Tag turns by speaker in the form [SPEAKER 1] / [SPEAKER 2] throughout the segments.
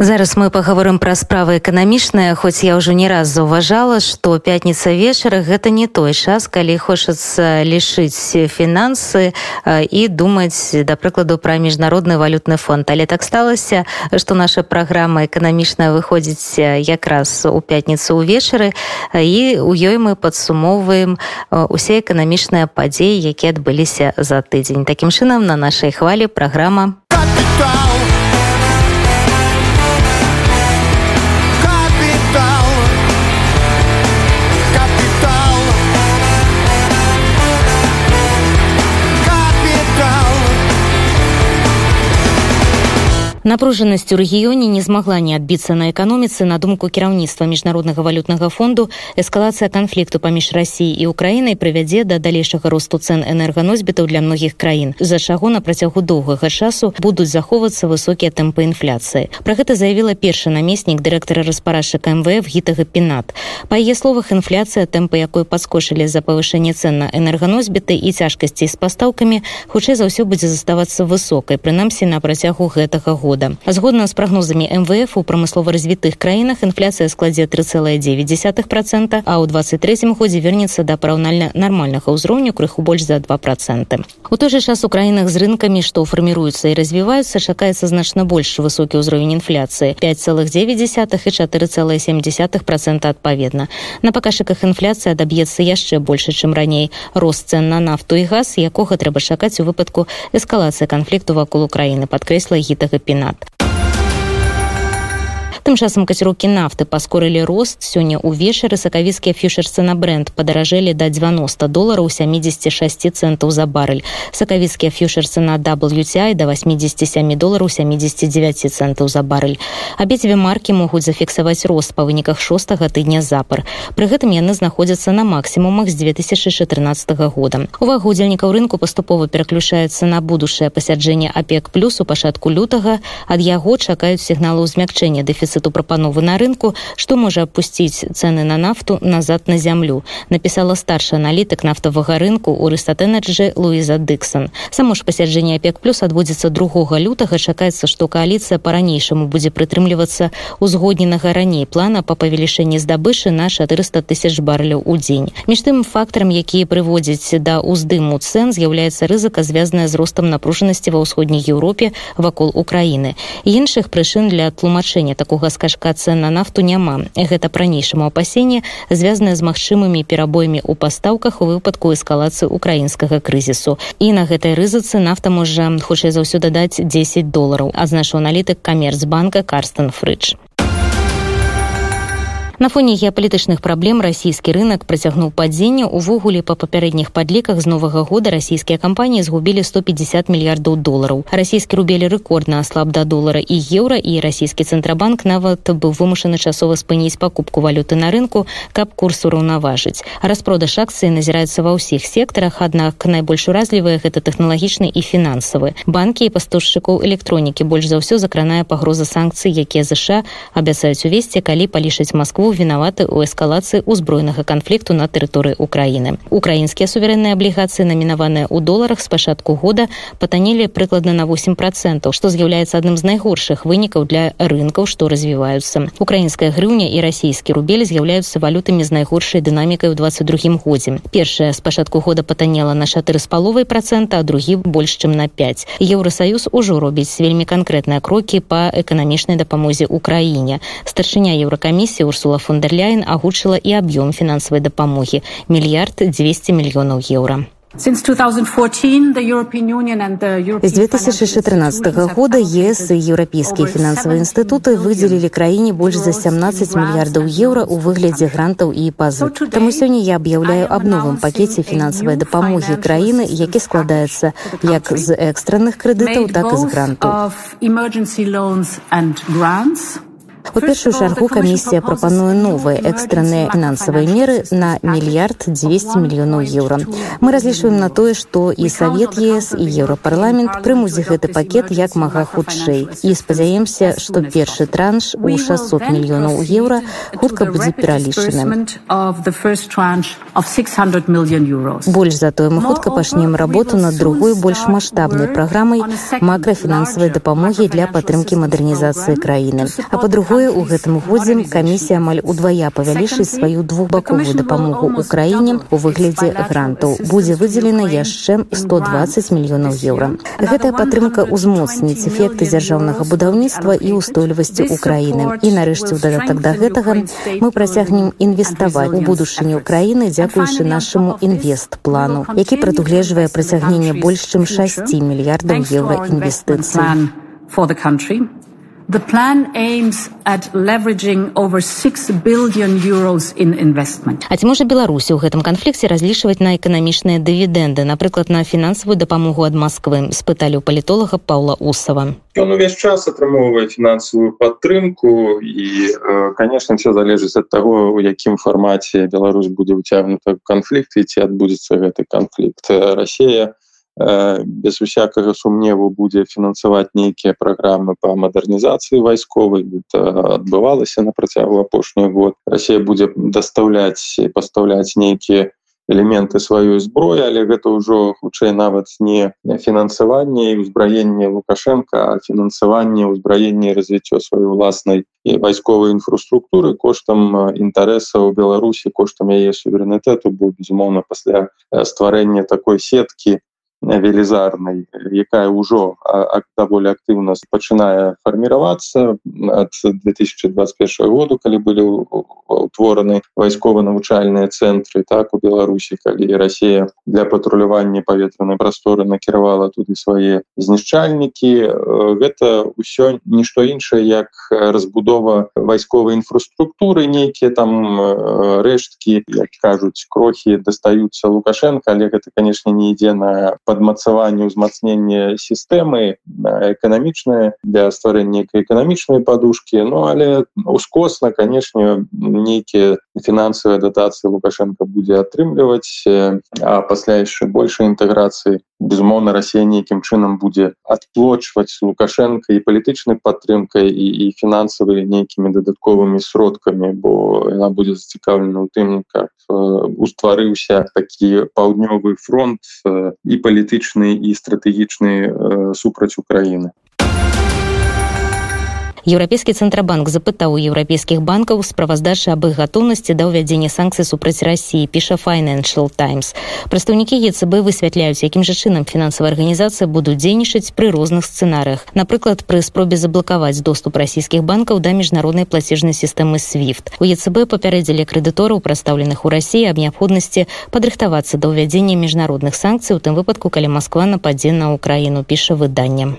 [SPEAKER 1] Зараз мы паговорым пра справы эканамічныя, хоць я ўжо не раз заўважала, што пятніца вечара гэта не той час, калі хочацца лішыць фінансы і думаць да прыкладу пра міжнародны валютны фонд. Але так сталася, што наша праграма эканамічная выходзіць якраз у пятніцу ўвечары і ў ёй мы падсумоўваем усе эканамічныя падзеі, якія адбыліся за тыдзень. Такім чынам на нашай хвалі праграма Напружанасць у рэгіёне не змагла не адбіцца на эканоміцы на думку кіраўніцтва міжнароднага валютнага фонду эскалацыя канфлікту паміж рассіяй і украінай прывядзе да далейшага росту цэн энерганосьбітаў для многіх краін з-за чаго на працягу доўгага часу будуць захоўвацца высокія тэмпы інфляцыі пра гэта заявіла першы намеснік дырэктара распарадчыка мвф гітага пінат па яе словах інфляцыя тэмпы якой падскочылі за павышэнне цэн на энерганосьбіты і цяжкасці з пастаўкамі хутчэй за ўсё будзе заставацца высокай прынамсі на працягу гэтага года года. Згодна з прагнозамі МВФ у прамыслова развітых краінах інфляцыя складзе 3,9%, а ў 23 годзе вернецца да параўнальна нармальнага ўзроўню крыху больш за 2 проценты. У той жа час у краінах з рынкамі, што фарміруюцца і развіваюцца, чакаецца значна больш высокі ўзровень інфляцыі 5,9 і 4,7 процента адпаведна. На паказчыках інфляцыя даб'ецца яшчэ больше, чым раней. Рост цен на нафту і газ, якога трэба чакаць у выпадку эскалацыі канфлікту вакол Украіны, падкрэсла гітага піна Up. Тым часам каціроўкі нафты паскорылі рост сёння ўвечары сакавіцкія фьюшерсы на бренд падаражэлі да 90 долараў 76 центаў за барыль сакавіцкія фьюшерсы на WTI да 87 долараў 79 центаў за барыль абедзве маркі могуць зафіксаваць рост па выніках шостага тыдня запар пры гэтым яны знаходзяцца на максімумах з 2014 года увага удзельнікаў рынку паступова пераключаецца на будучае пасяджэнне апек плюс у пачатку лютага ад яго чакаюць сігналу змякчэння дэфіциту дэфіцыту прапановы на рынку што можа апусціць цены на нафту назад на зямлю напісала старшы аналітык нафтавага рынку у рыстатэнерджы луіза дыксон само ж пасяджэнне апек плюс адбудзецца другога лютага чакаецца што кааліцыя па-ранейшаму будзе прытрымлівацца узгодненага раней плана па павелічэнні здабычы на 400 тысяч барляў у дзень між тым фактарам якія прыводзяць да ўздыму цэн з'яўляецца рызыка звязаная з ростам напружанасці ва ўсходняй еўропе вакол украіны іншых прычын для тлумачэння такого доўга скачка цэн на нафту няма. Гэта пранейшаму апасенне звязанае з магчымымі перабоямі ў пастаўках у выпадку эскалацыі украінскага крызісу. І на гэтай рызыцы нафта можа хутчэй за ўсё дадаць 10 долараў адзначыў аналітык камерцбанка карстон фрыдж На фоне геапалітычных праблем расійскі рынок працягнуў падзенне увогуле па папярэдніх падліках з новага года расійскія кампаніі згубілі 150 мільярдаў долараў расійскі рубелі рэкордна аслаб да долара і еўра і расійскі цэнтрабанк нават быў вымушаны часова спыніць пакупку валюты на рынку каб курс ураўнаважыць распродаж акцыі назіраецца ва ўсіх сектарах аднак найбольш уразлівыя гэта тэхналагічны і фінансавы банкі і пастаўшчыкоў электронікі больш за ўсё закранае пагроза санкцый якія ЗША абяцаюць увесці калі палішаць москву вінаваты ў эскалацыі ўзброенага канфлікту на тэрыторыі Украіны. Украінскія суверэнныя аблігацыі намінаваныя ў доларах з пачатку года патанелі прыкладна на 8 процентаў, што з'яўляецца адным з найгоршых вынікаў для рынкаў, што развіваюцца. Украінская грыўня і расійскі рубель з'яўляюцца валютамі з найгоршай дынамікай у 22 годзе. Першая з пачатку года патанела на чатыры з паловай процента, а другі больш чым на 5. Еўросаюз ужо робіць вельмі канкрэтныя крокі па эканамічнай дапамозе ўкраіне. Старшыня еўракамісіі Урсула фон дер Ляйен агучыла і аб'ём фінансавай дапамогі мільярд 200 мільёнаў еўра. З 2014 года ЕС і еўрапейскія фінансавыя інстытуты выдзелілі краіне больш за 17 мільярдаў еўра ў выглядзе грантаў і пазу. Таму сёння я аб'яўляю аб новым пакеце фінансавай дапамогі краіны, які складаецца як з экстранных крэдытаў, так і з грантаў. У першую чаргу камісія прапануе новыя экстранныя фінансавыя меры на мільярд 200 мільёнаў еўра. Мы разлічваем на тое, што і савет ЕС і еўрапарламент прымуць гэты пакет як мага хутчэй і спадзяемся, што першы транш у 600 мільёнаў еўра хутка будзе пералічаны. Больш затое мы хутка пачнем работу над другой больш маштабнай праграмай макрафінансавай дапамогі для падтрымкі мадэрнізацыі краіны. А па-другое, у гэтым годзе камісія амаль удвая павялічыць сваю двухбаковую дапамогу ў краіне у выглядзе грантаў. Будзе выдзелена яшчэ 120 мільёнаў еўра. Гэтая падтрымка ўзмоцніць эфекты дзяржаўнага будаўніцтва і ўстойлівасці ўкраіны. І нарэшце ў дадатак да гэтага мы працягнем інвеставаць у будучыню краіны дзякуючы нашаму інвестплану, які прадугледжвае прыцягненне больш чым 6 мільярдаў еўра інвестыцый. For the country, The plan aims at leveraging over 6 billion euros in investment. А ці можа Беларусі ў гэтым канфлікце разлічваць на эканамічныя дывідэнды, напрыклад, на фінансавую дапамогу ад Масквы, спыталі ў палітолага Паўла Усава.
[SPEAKER 2] Ён увесь час атрымоўвае фінансавую падтрымку і, конечно, все залежыць ад таго, у якім фармаце Беларусь будзе ўцягнута канфлікт і ці адбудзецца гэты канфлікт. Расія без усякага сумневу будзе фінансаваць нейкія праграмы по мадэрнізацыі вайсковай адбывалася на працягу апошні год. Росія будзе даставляць пастаўляць нейкія элементы сваёй зброі але гэта ўжо хутчэй нават не фінансаванне і ўзбраенне лукашенко фінансаванне ўзбраенне развіццё сваёй уласнай і вайсковай інфраструктуры коштам інтарэсаў беларусі коштам яе суверэнітэту. Бо безумоўна пасля стварэння такой сеткі велізарнай якая ўжо даволі актыўна пачынае фарміравацца ад 2021 году калі былі утвораны вайскова-навучальныя цэнтры так у беларусі калі Росія для патрулявання паветранай прасторы накіравала туды свае знішчальнікі. Гэта ўсё нішто іншае як разбудова вайсковай інфраструктуры нейкія там рэшткі як кажуць крохі дастаюцца лукашенко але гэта конечно не ідзе на падмацаванне ўзмацнення сістэмы эканамічнае для стварэння эканамічнай падушкі Ну але ускосна канешне нейкія фінансавыя датацыі лукашенко будзе атрымліваць а пасля яшчэ большай інтэграцыі безумоўна Росія нейкім чынам будзе адплочваць лукашенко і палітычнай падтрымкай і, і фінансавыя нейкімі дадатковымі сродкамі бо яна будзе зацікаўлена ў тым как устварыўся такі паўднёвы фронт і палітычны палітычны і стратэгічны супраць Украіны.
[SPEAKER 1] Еўрапейскі цэнтрабанк запытаў у еўрапейскіх банкаў справаздачы аб іх гатоўнасці да ўвядзення санкцый супраць рассіі піша Financial Times. Прадстаўнікі ЕЦБ высвятляюць, якім жа чынам фінансавая арганізацыя будуць дзейнічаць пры розных сцэнарыях. Напрыклад, пры спробе заблакаваць доступ расійскіх банкаў да міжнароднай плацежнай сістэмы SWIFT. У ЕЦБ папярэдзілі крэдытораў, прадстаўленых у рассіі аб неабходнасці падрыхтавацца да ўвядзення міжнародных санкцый у тым выпадку, калі Масква нападзе на ўкраіну піша выданне.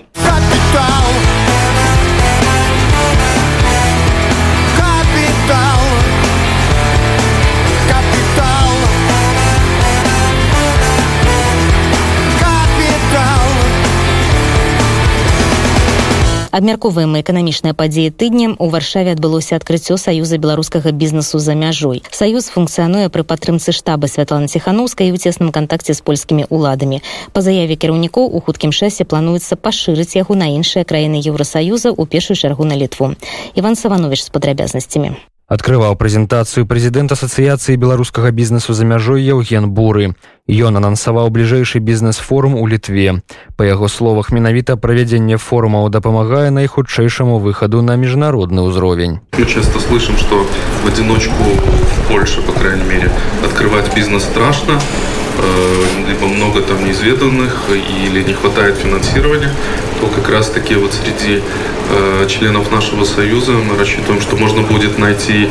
[SPEAKER 1] абмяркоўваем эканамічныя падзеі тыднем у варшаве адбылося адкрыццё саюза беларускага бізнесу за мяжой саюз функцыянуе пры падтрымцы штаба святлана ціхановскай у цесным кантакце з польскімі уладамі па заяве кіраўнікоў у хуткім часе плануецца пашырыць яго на іншыя краіны еўросаюза у першую чаргу на літву иван саванович з падрабязнасцямі
[SPEAKER 3] открываў прэзентацыю прэзідэнт асацыяцыі беларускага бізнесу за мяжой Еўген буры Ён анансаваў бліжэйшы бізнес-форум у літве. Па яго словах менавіта правядзенне форумаў дапамагае найхутчэйшаму выхаду на международный ўзровень.
[SPEAKER 4] Мы часто слышим, что в одиночку в Польше, по крайней мере, открывать бизнес страшно, э, либо много там неизведанных или не хватает финансирования, то как раз таки вот среди э, членов нашего союза мы рассчитываем, что можно будет найти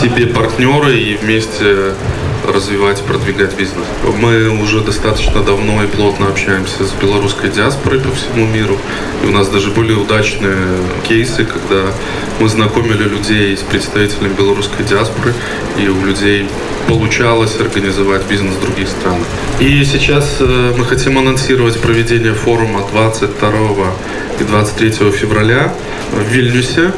[SPEAKER 4] себе партнеры и вместе развивать, продвигать бизнес. Мы уже достаточно давно и плотно общаемся с белорусской диаспорой по всему миру. И у нас даже были удачные кейсы, когда мы знакомили людей с представителями белорусской диаспоры, и у людей получалось организовать бизнес в других странах. И сейчас э, мы хотим анонсировать проведение форума 22 и 23 февраля в Вильнюсе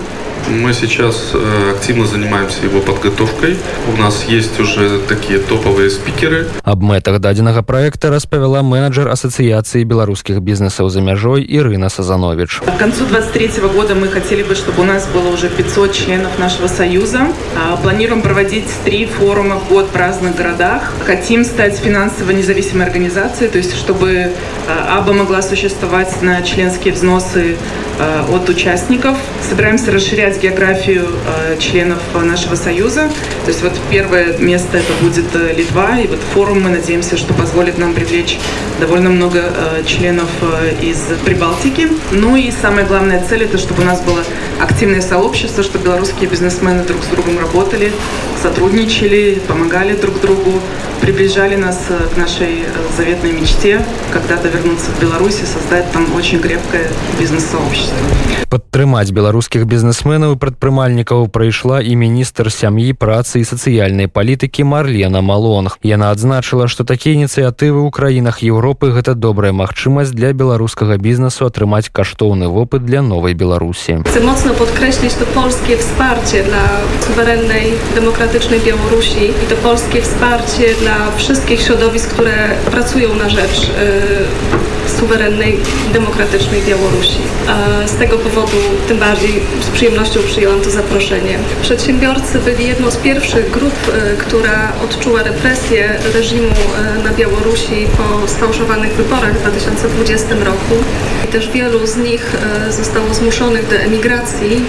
[SPEAKER 4] Мы сейчас э, активно занимаемся его подготовкой. У нас есть уже такие топовые спикеры.
[SPEAKER 3] Об мэтах дадзенага проекта распавяла менеджер Ассоциации белорусских бизнесов за мяжой Ирина Сазанович.
[SPEAKER 5] К концу 23 года мы хотели бы, чтобы у нас было уже 500 членов нашего союза. А, планируем проводить три форума в год в разных городах. Хотим стать финансово независимой организацией, то есть чтобы а, АБА могла существовать на членские взносы а, от участников. Собираемся расширять географию членов нашего союза. То есть вот первое место это будет э, Литва, и вот форум мы надеемся, что позволит нам привлечь довольно много э, членов э, из Прибалтики. Ну и самая главная цель это чтобы у нас было активное сообщество, чтобы белорусские бизнесмены друг с другом работали, сотрудничали, помогали друг другу, приближали нас к нашей заветной мечте когда-то вернуться в Беларусь и создать там очень крепкое бизнес-сообщество.
[SPEAKER 3] Падтрымаць беларускіх бізнесменаў і прадпрымальнікаў прыйшла і міністр сям'і працы і сацыяльнай палітыкі Марлена Малонг. Яна адзначыла, што такія ініцыятывы ў краінах Еўропы гэта добрая магчымасць для беларускага бізнесу атрымаць каштоўны вопыт для новай Беларусі.
[SPEAKER 6] Chcę mocno podkreślić to polskie wsparcie dla suwerennej, demokratycznej Białorusi i to polskie wsparcie dla wszystkich środowisk, które pracują na rzecz y, suwerennej, demokratycznej Białorusi. Z tego powodu tym bardziej z przyjemnością przyjęłam to zaproszenie. Przedsiębiorcy byli jedną z pierwszych grup, y, która odczuła represję reżimu y, na Białorusi po sfałszowanych wyborach w 2020 roku. I też wielu z nich zostało zmuszonych do emigracji,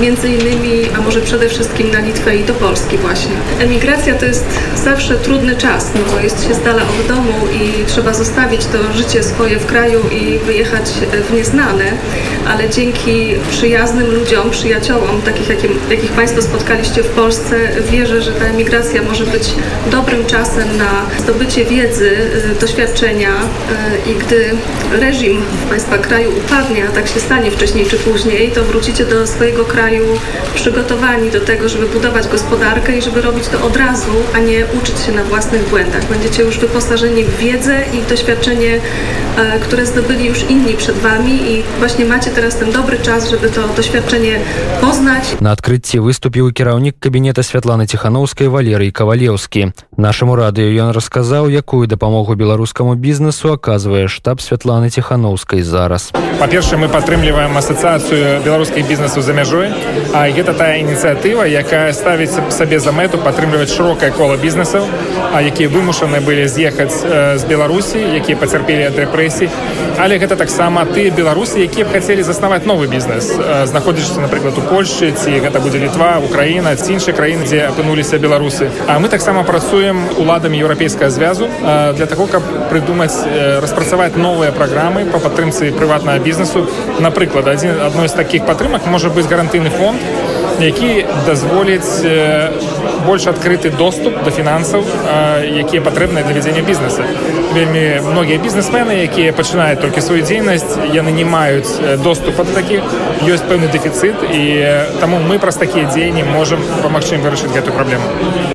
[SPEAKER 6] między innymi, a może przede wszystkim na Litwę i do Polski właśnie. Emigracja to jest zawsze trudny czas, no bo jest się z dala od domu i trzeba zostawić to życie swoje w kraju i wyjechać w nieznane, ale dzięki przyjaznym ludziom, przyjaciołom, takich jakim, jakich Państwo spotkaliście w Polsce, wierzę, że ta emigracja może być dobrym czasem na zdobycie wiedzy, y, doświadczenia y, i gdy reżim Państwa kraju upadnie, a tak się stanie wcześniej czy później, to wrócicie do swojego kraju przygotowani do tego, żeby budować gospodarkę i żeby robić to od razu, a nie uczyć się na własnych błędach. Będziecie już wyposażeni w wiedzę i doświadczenie, Yeah. które zdobyli już inni przed Wami i właśnie macie teraz ten dobry czas, żeby to doświadczenie poznać.
[SPEAKER 3] Na odkrycie wystąpił kierownik kabineta Światlany Tichanowskiej Walerii Kowalewski. Naszemu radiu on rozkazał, jaką dopomogę białoruskiemu biznesu okazuje sztab Światlany Tichanowskiej zaraz.
[SPEAKER 7] Po pierwsze, my podtrzymujemy asocjację białoruskiego biznesu za мяжой, a jest to ta inicjatywa, jaka stawia sobie za metę podtrzymywać szerokie koło biznesu, а якія вымушаны былі з'ехаць з беларусі якія пацярпелі ад рэпрэсій але гэта таксама ты беларусы якія б хацелі заснаваць новы бізнес знаходзішся напрыклад у польльшы ці гэта будзе літва украіна ці іншай краіны дзе апынуліся беларусы а мы таксама працуем уладамі еўрапейскага звязу для таго каб прыдумаць распрацаваць новыя праграмы по падтрымцы прыватнага бізнесу напрыклад адзін адной з такіх падтрымак можа быць гарантыйны фонд які дазволіць больш адкрыты доступ да фінансаў якія патрэбныя для вядзення бізнеса вельмі многія бізнесмены якія пачынаюць толькі сваю дзейнасць яны не маюць доступа да такіх ёсць пэўны дэфіцыт і таму мы праз такія дзеянні можам памагчы ім вырашыць гэтую праблему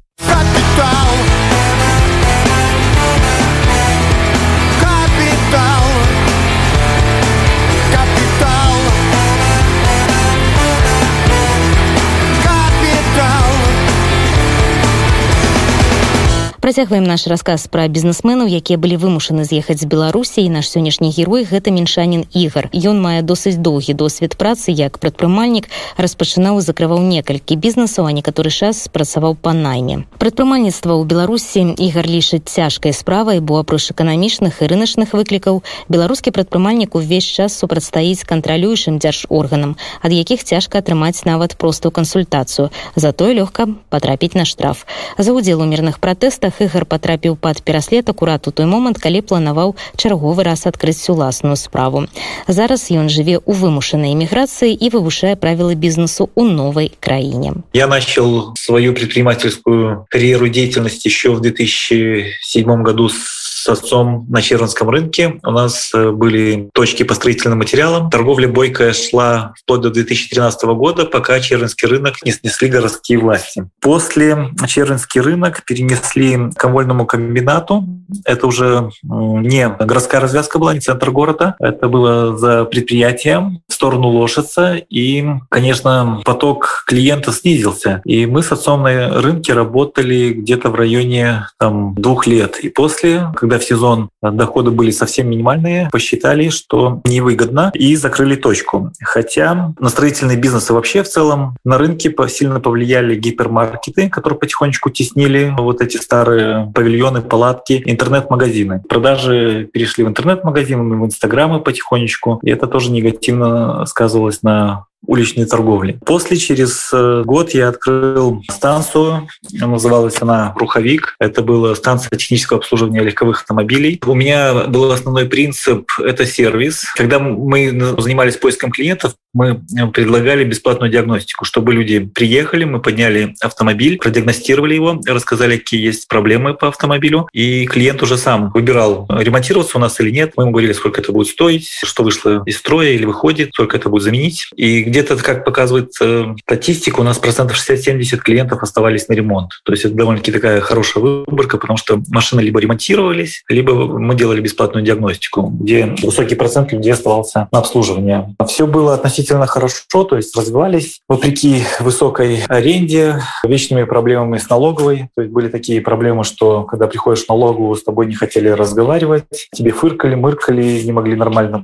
[SPEAKER 1] працягваем наш расказ пра бізнесменаў якія былі вымушаны з'ехаць з беларусі і наш сённяшні герой гэта меншанін ігар. Ён мае досыць доўгі досвед працы як прадпрымальнік распачынаў закрываў некалькі бізнесаў а некаторы час працаваў па найме. Прадпрымальніцтва ў беларусі ігар лічыць цяжкай справай бо апроч эканамічных і рыначных выклікаў беларускі прадпрымальнік увесь час супрацьстаіць кантралюючым дзяржорганам ад якіх цяжка атрымаць нават простую кансультацыю затое лёгка патрапіць на штраф. За удзел у мірных пратэстах іх ігар патрапіў пад пераслед акурат у той момант калі планаваў чарговы раз адкрыць уласную справу зараз ён жыве ў вымушанай эміграцыі і вывушае правілы бізнесу у новой краіне
[SPEAKER 8] я начал свою предпринимательскую карьеру деятельности еще в 2007 году с с отцом на Чернском рынке. У нас э, были точки по строительным материалам. Торговля бойкая шла вплоть до 2013 года, пока Чернский рынок не снесли городские власти. После Чернский рынок перенесли к комвольному комбинату. Это уже не городская развязка была, не центр города. Это было за предприятием в сторону Лошица. И, конечно, поток клиентов снизился. И мы с отцом на рынке работали где-то в районе там, двух лет. И после, когда в сезон доходы были совсем минимальные, посчитали, что невыгодно и закрыли точку. Хотя на строительный бизнес и вообще в целом на рынке сильно повлияли гипермаркеты, которые потихонечку теснили вот эти старые павильоны, палатки, интернет-магазины. Продажи перешли в интернет-магазины, в инстаграмы потихонечку, и это тоже негативно сказывалось на уличной торговли. После, через э, год, я открыл станцию, называлась она «Руховик». Это была станция технического обслуживания легковых автомобилей. У меня был основной принцип — это сервис. Когда мы занимались поиском клиентов, мы предлагали бесплатную диагностику, чтобы люди приехали, мы подняли автомобиль, продиагностировали его, рассказали, какие есть проблемы по автомобилю, и клиент уже сам выбирал, ремонтироваться у нас или нет. Мы ему говорили, сколько это будет стоить, что вышло из строя или выходит, сколько это будет заменить. И где-то, как показывает э, статистика, у нас процентов 60-70 клиентов оставались на ремонт. То есть это довольно-таки такая хорошая выборка, потому что машины либо ремонтировались, либо мы делали бесплатную диагностику, где высокий процент людей оставался на обслуживание. Все было относительно хорошо, то есть развивались вопреки высокой аренде, вечными проблемами с налоговой. То есть были такие проблемы, что когда приходишь в налоговую, с тобой не хотели разговаривать, тебе фыркали, мыркали, не могли нормально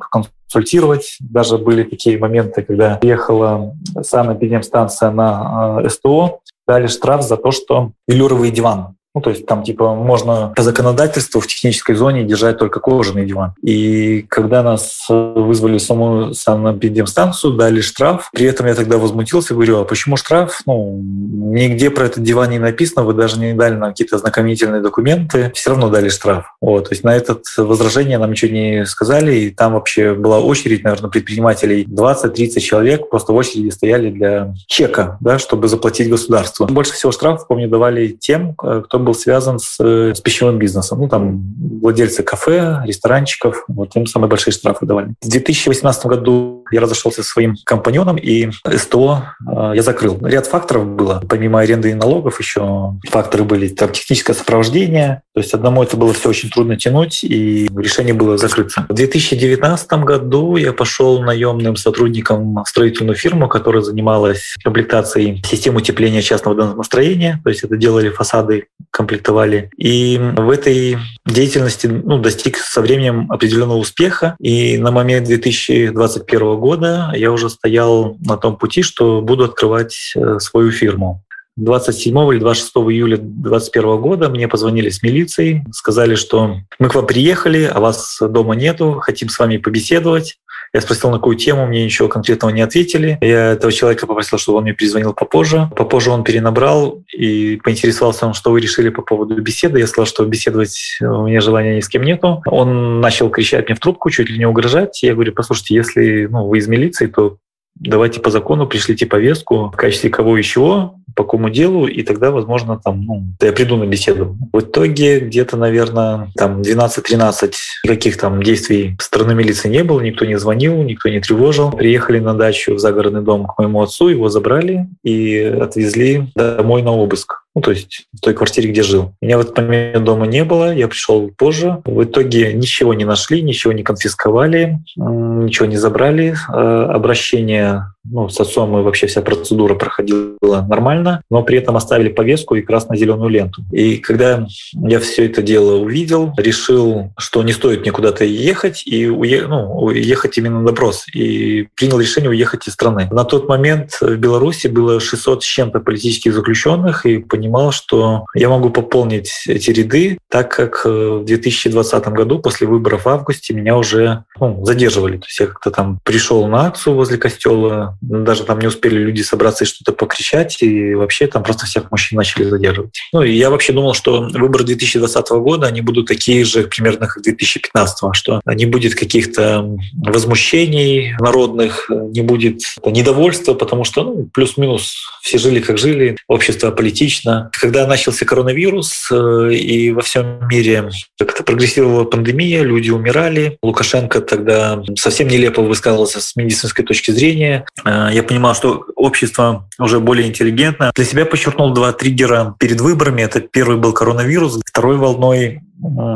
[SPEAKER 8] консультировать. Даже были такие моменты, когда ехала санэпидемстанция на э, СТО, дали штраф за то, что велюровый диван ну, то есть там типа можно по законодательству в технической зоне держать только кожаный диван. И когда нас вызвали в саму санэпидемстанцию, дали штраф. При этом я тогда возмутился, говорю, а почему штраф? Ну, нигде про этот диван не написано, вы даже не дали нам какие-то ознакомительные документы, все равно дали штраф. Вот, то есть на это возражение нам ничего не сказали, и там вообще была очередь, наверное, предпринимателей 20-30 человек просто в очереди стояли для чека, да, чтобы заплатить государству. Больше всего штрафов, помню, давали тем, кто был связан с, э, с пищевым бизнесом. Ну, там владельцы кафе, ресторанчиков, вот им самые большие штрафы давали. В 2018 году я разошелся со своим компаньоном, и СТО э, я закрыл. Ряд факторов было. Помимо аренды и налогов еще факторы были там техническое сопровождение. То есть одному это было все очень трудно тянуть, и решение было закрыться. В 2019 году я пошел наемным сотрудником в строительную фирму, которая занималась комплектацией систем утепления частного домостроения. То есть это делали фасады комплектовали. И в этой деятельности ну, достиг со временем определенного успеха. И на момент 2021 года я уже стоял на том пути, что буду открывать э, свою фирму. 27 или 26 июля 2021 года мне позвонили с милицией, сказали, что мы к вам приехали, а вас дома нету, хотим с вами побеседовать. Я спросил, на какую тему, мне ничего конкретного не ответили. Я этого человека попросил, чтобы он мне перезвонил попозже. Попозже он перенабрал и поинтересовался, что вы решили по поводу беседы. Я сказал, что беседовать у меня желания ни с кем нету. Он начал кричать мне в трубку, чуть ли не угрожать. Я говорю, послушайте, если ну, вы из милиции, то давайте по закону пришлите повестку в качестве кого еще, по какому делу, и тогда, возможно, там, ну, я приду на беседу. В итоге где-то, наверное, там 12-13 никаких там действий стороны милиции не было, никто не звонил, никто не тревожил. Приехали на дачу в загородный дом к моему отцу, его забрали и отвезли домой на обыск ну, то есть в той квартире, где жил. Меня в этот момент дома не было, я пришел позже. В итоге ничего не нашли, ничего не конфисковали, ничего не забрали. Э, обращение ну, с отцом и вообще вся процедура проходила нормально, но при этом оставили повестку и красно-зеленую ленту. И когда я все это дело увидел, решил, что не стоит мне куда-то ехать и уе... ну, уехать именно на допрос. И принял решение уехать из страны. На тот момент в Беларуси было 600 с чем-то политических заключенных, и понимал, что я могу пополнить эти ряды, так как в 2020 году после выборов в августе меня уже ну, задерживали. То есть я как-то там пришел на акцию возле костела, даже там не успели люди собраться и что-то покричать, и вообще там просто всех мужчин начали задерживать. Ну, и я вообще думал, что выборы 2020 года, они будут такие же примерно, как 2015, что не будет каких-то возмущений народных, не будет недовольства, потому что ну, плюс-минус все жили, как жили, общество политично. Когда начался коронавирус э, и во всем мире как-то прогрессировала пандемия, люди умирали. Лукашенко тогда совсем нелепо высказывался с медицинской точки зрения. Э, я понимал, что общество уже более интеллигентно. Для себя подчеркнул два триггера перед выборами. Это первый был коронавирус, второй волной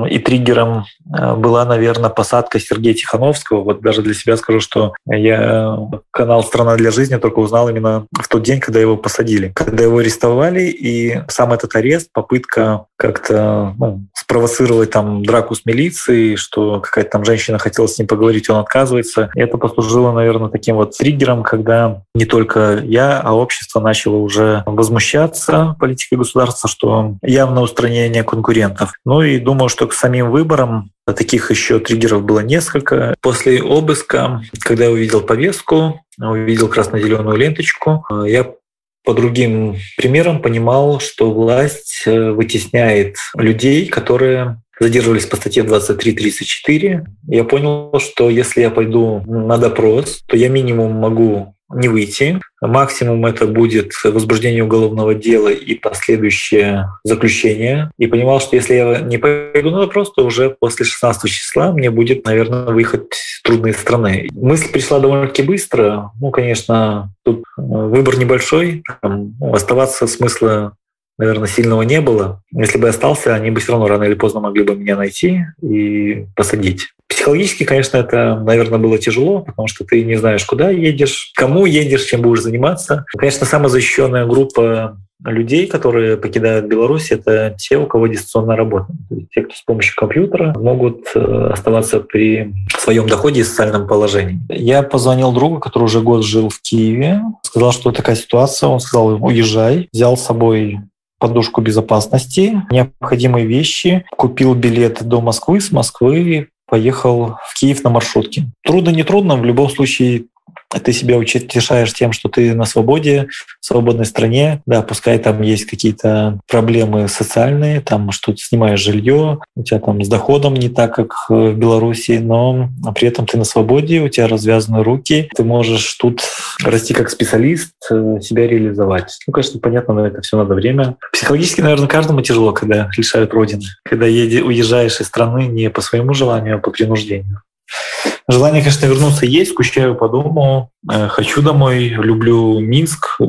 [SPEAKER 8] и триггером э, была, наверное, посадка Сергея Тихановского. Вот даже для себя скажу, что я канал «Страна для жизни» только узнал именно в тот день, когда его посадили. Когда его арестовали, и сам этот арест, попытка как-то ну, спровоцировать там драку с милицией, что какая-то там женщина хотела с ним поговорить, он отказывается. Это послужило, наверное, таким вот триггером, когда не только я, а общество начало уже возмущаться политикой государства, что явно устранение конкурентов. Ну и думаю, что к самим выборам Таких еще триггеров было несколько. После обыска, когда я увидел повестку, увидел красно-зеленую ленточку, я по другим примерам понимал, что власть э, вытесняет людей, которые задерживались по статье 23.34. Я понял, что если я пойду на допрос, то я минимум могу не выйти. Максимум это будет возбуждение уголовного дела и последующее заключение. И понимал, что если я не пойду на допрос, то уже после 16 числа мне будет, наверное, выехать в трудные страны. Мысль пришла довольно-таки быстро. Ну, конечно, тут выбор небольшой. Там, ну, оставаться смысла наверное, сильного не было. Если бы остался, они бы все равно рано или поздно могли бы меня найти и посадить. Психологически, конечно, это, наверное, было тяжело, потому что ты не знаешь, куда едешь, кому едешь, чем будешь заниматься. Конечно, самая защищенная группа людей, которые покидают Беларусь, это те, у кого дистанционная работа. То есть те, кто с помощью компьютера могут э, оставаться при своем доходе и социальном положении. Я позвонил другу, который уже год жил в Киеве, сказал, что такая ситуация. Он сказал, уезжай. Взял с собой подушку безопасности, необходимые вещи, купил билет до Москвы, с Москвы поехал в Киев на маршрутке. Трудно, не трудно, в любом случае ты себя утешаешь тем, что ты на свободе, в свободной стране. Да, пускай там есть какие-то проблемы социальные, там что ты снимаешь жилье, у тебя там с доходом не так, как в Беларуси, но при этом ты на свободе, у тебя развязаны руки, ты можешь тут расти как специалист, э, себя реализовать. Ну, конечно, понятно, но это все надо время. Психологически, наверное, каждому тяжело, когда лишают родины, когда уезжаешь из страны не по своему желанию, а по принуждению. Желание, конечно, вернуться есть, скучаю по дому, э, хочу домой, люблю Минск, э,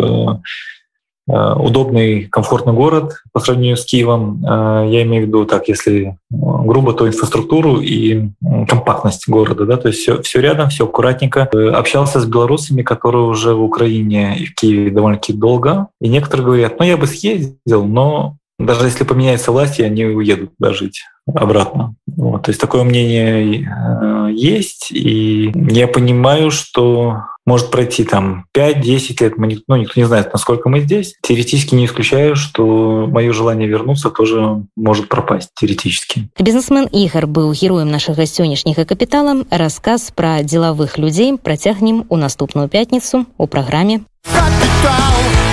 [SPEAKER 8] э, удобный, комфортный город по сравнению с Киевом. Я имею в виду, так, если грубо, то инфраструктуру и компактность города, да, то есть все, все рядом, все аккуратненько. Общался с белорусами, которые уже в Украине и в Киеве довольно-таки долго, и некоторые говорят, ну я бы съездил, но даже если поменяется власть, они уедут да, жить обратно. Вот, то есть такое мнение э, есть, и я понимаю, что может пройти там 5-10 лет, мы, ну, никто не знает, насколько мы здесь. Теоретически не исключаю, что мое желание вернуться тоже может пропасть теоретически.
[SPEAKER 1] Бизнесмен Игорь был героем нашего сённяшняга капитала. Рассказ про деловых людей протягнем у наступную пятницу у программе «Капитал».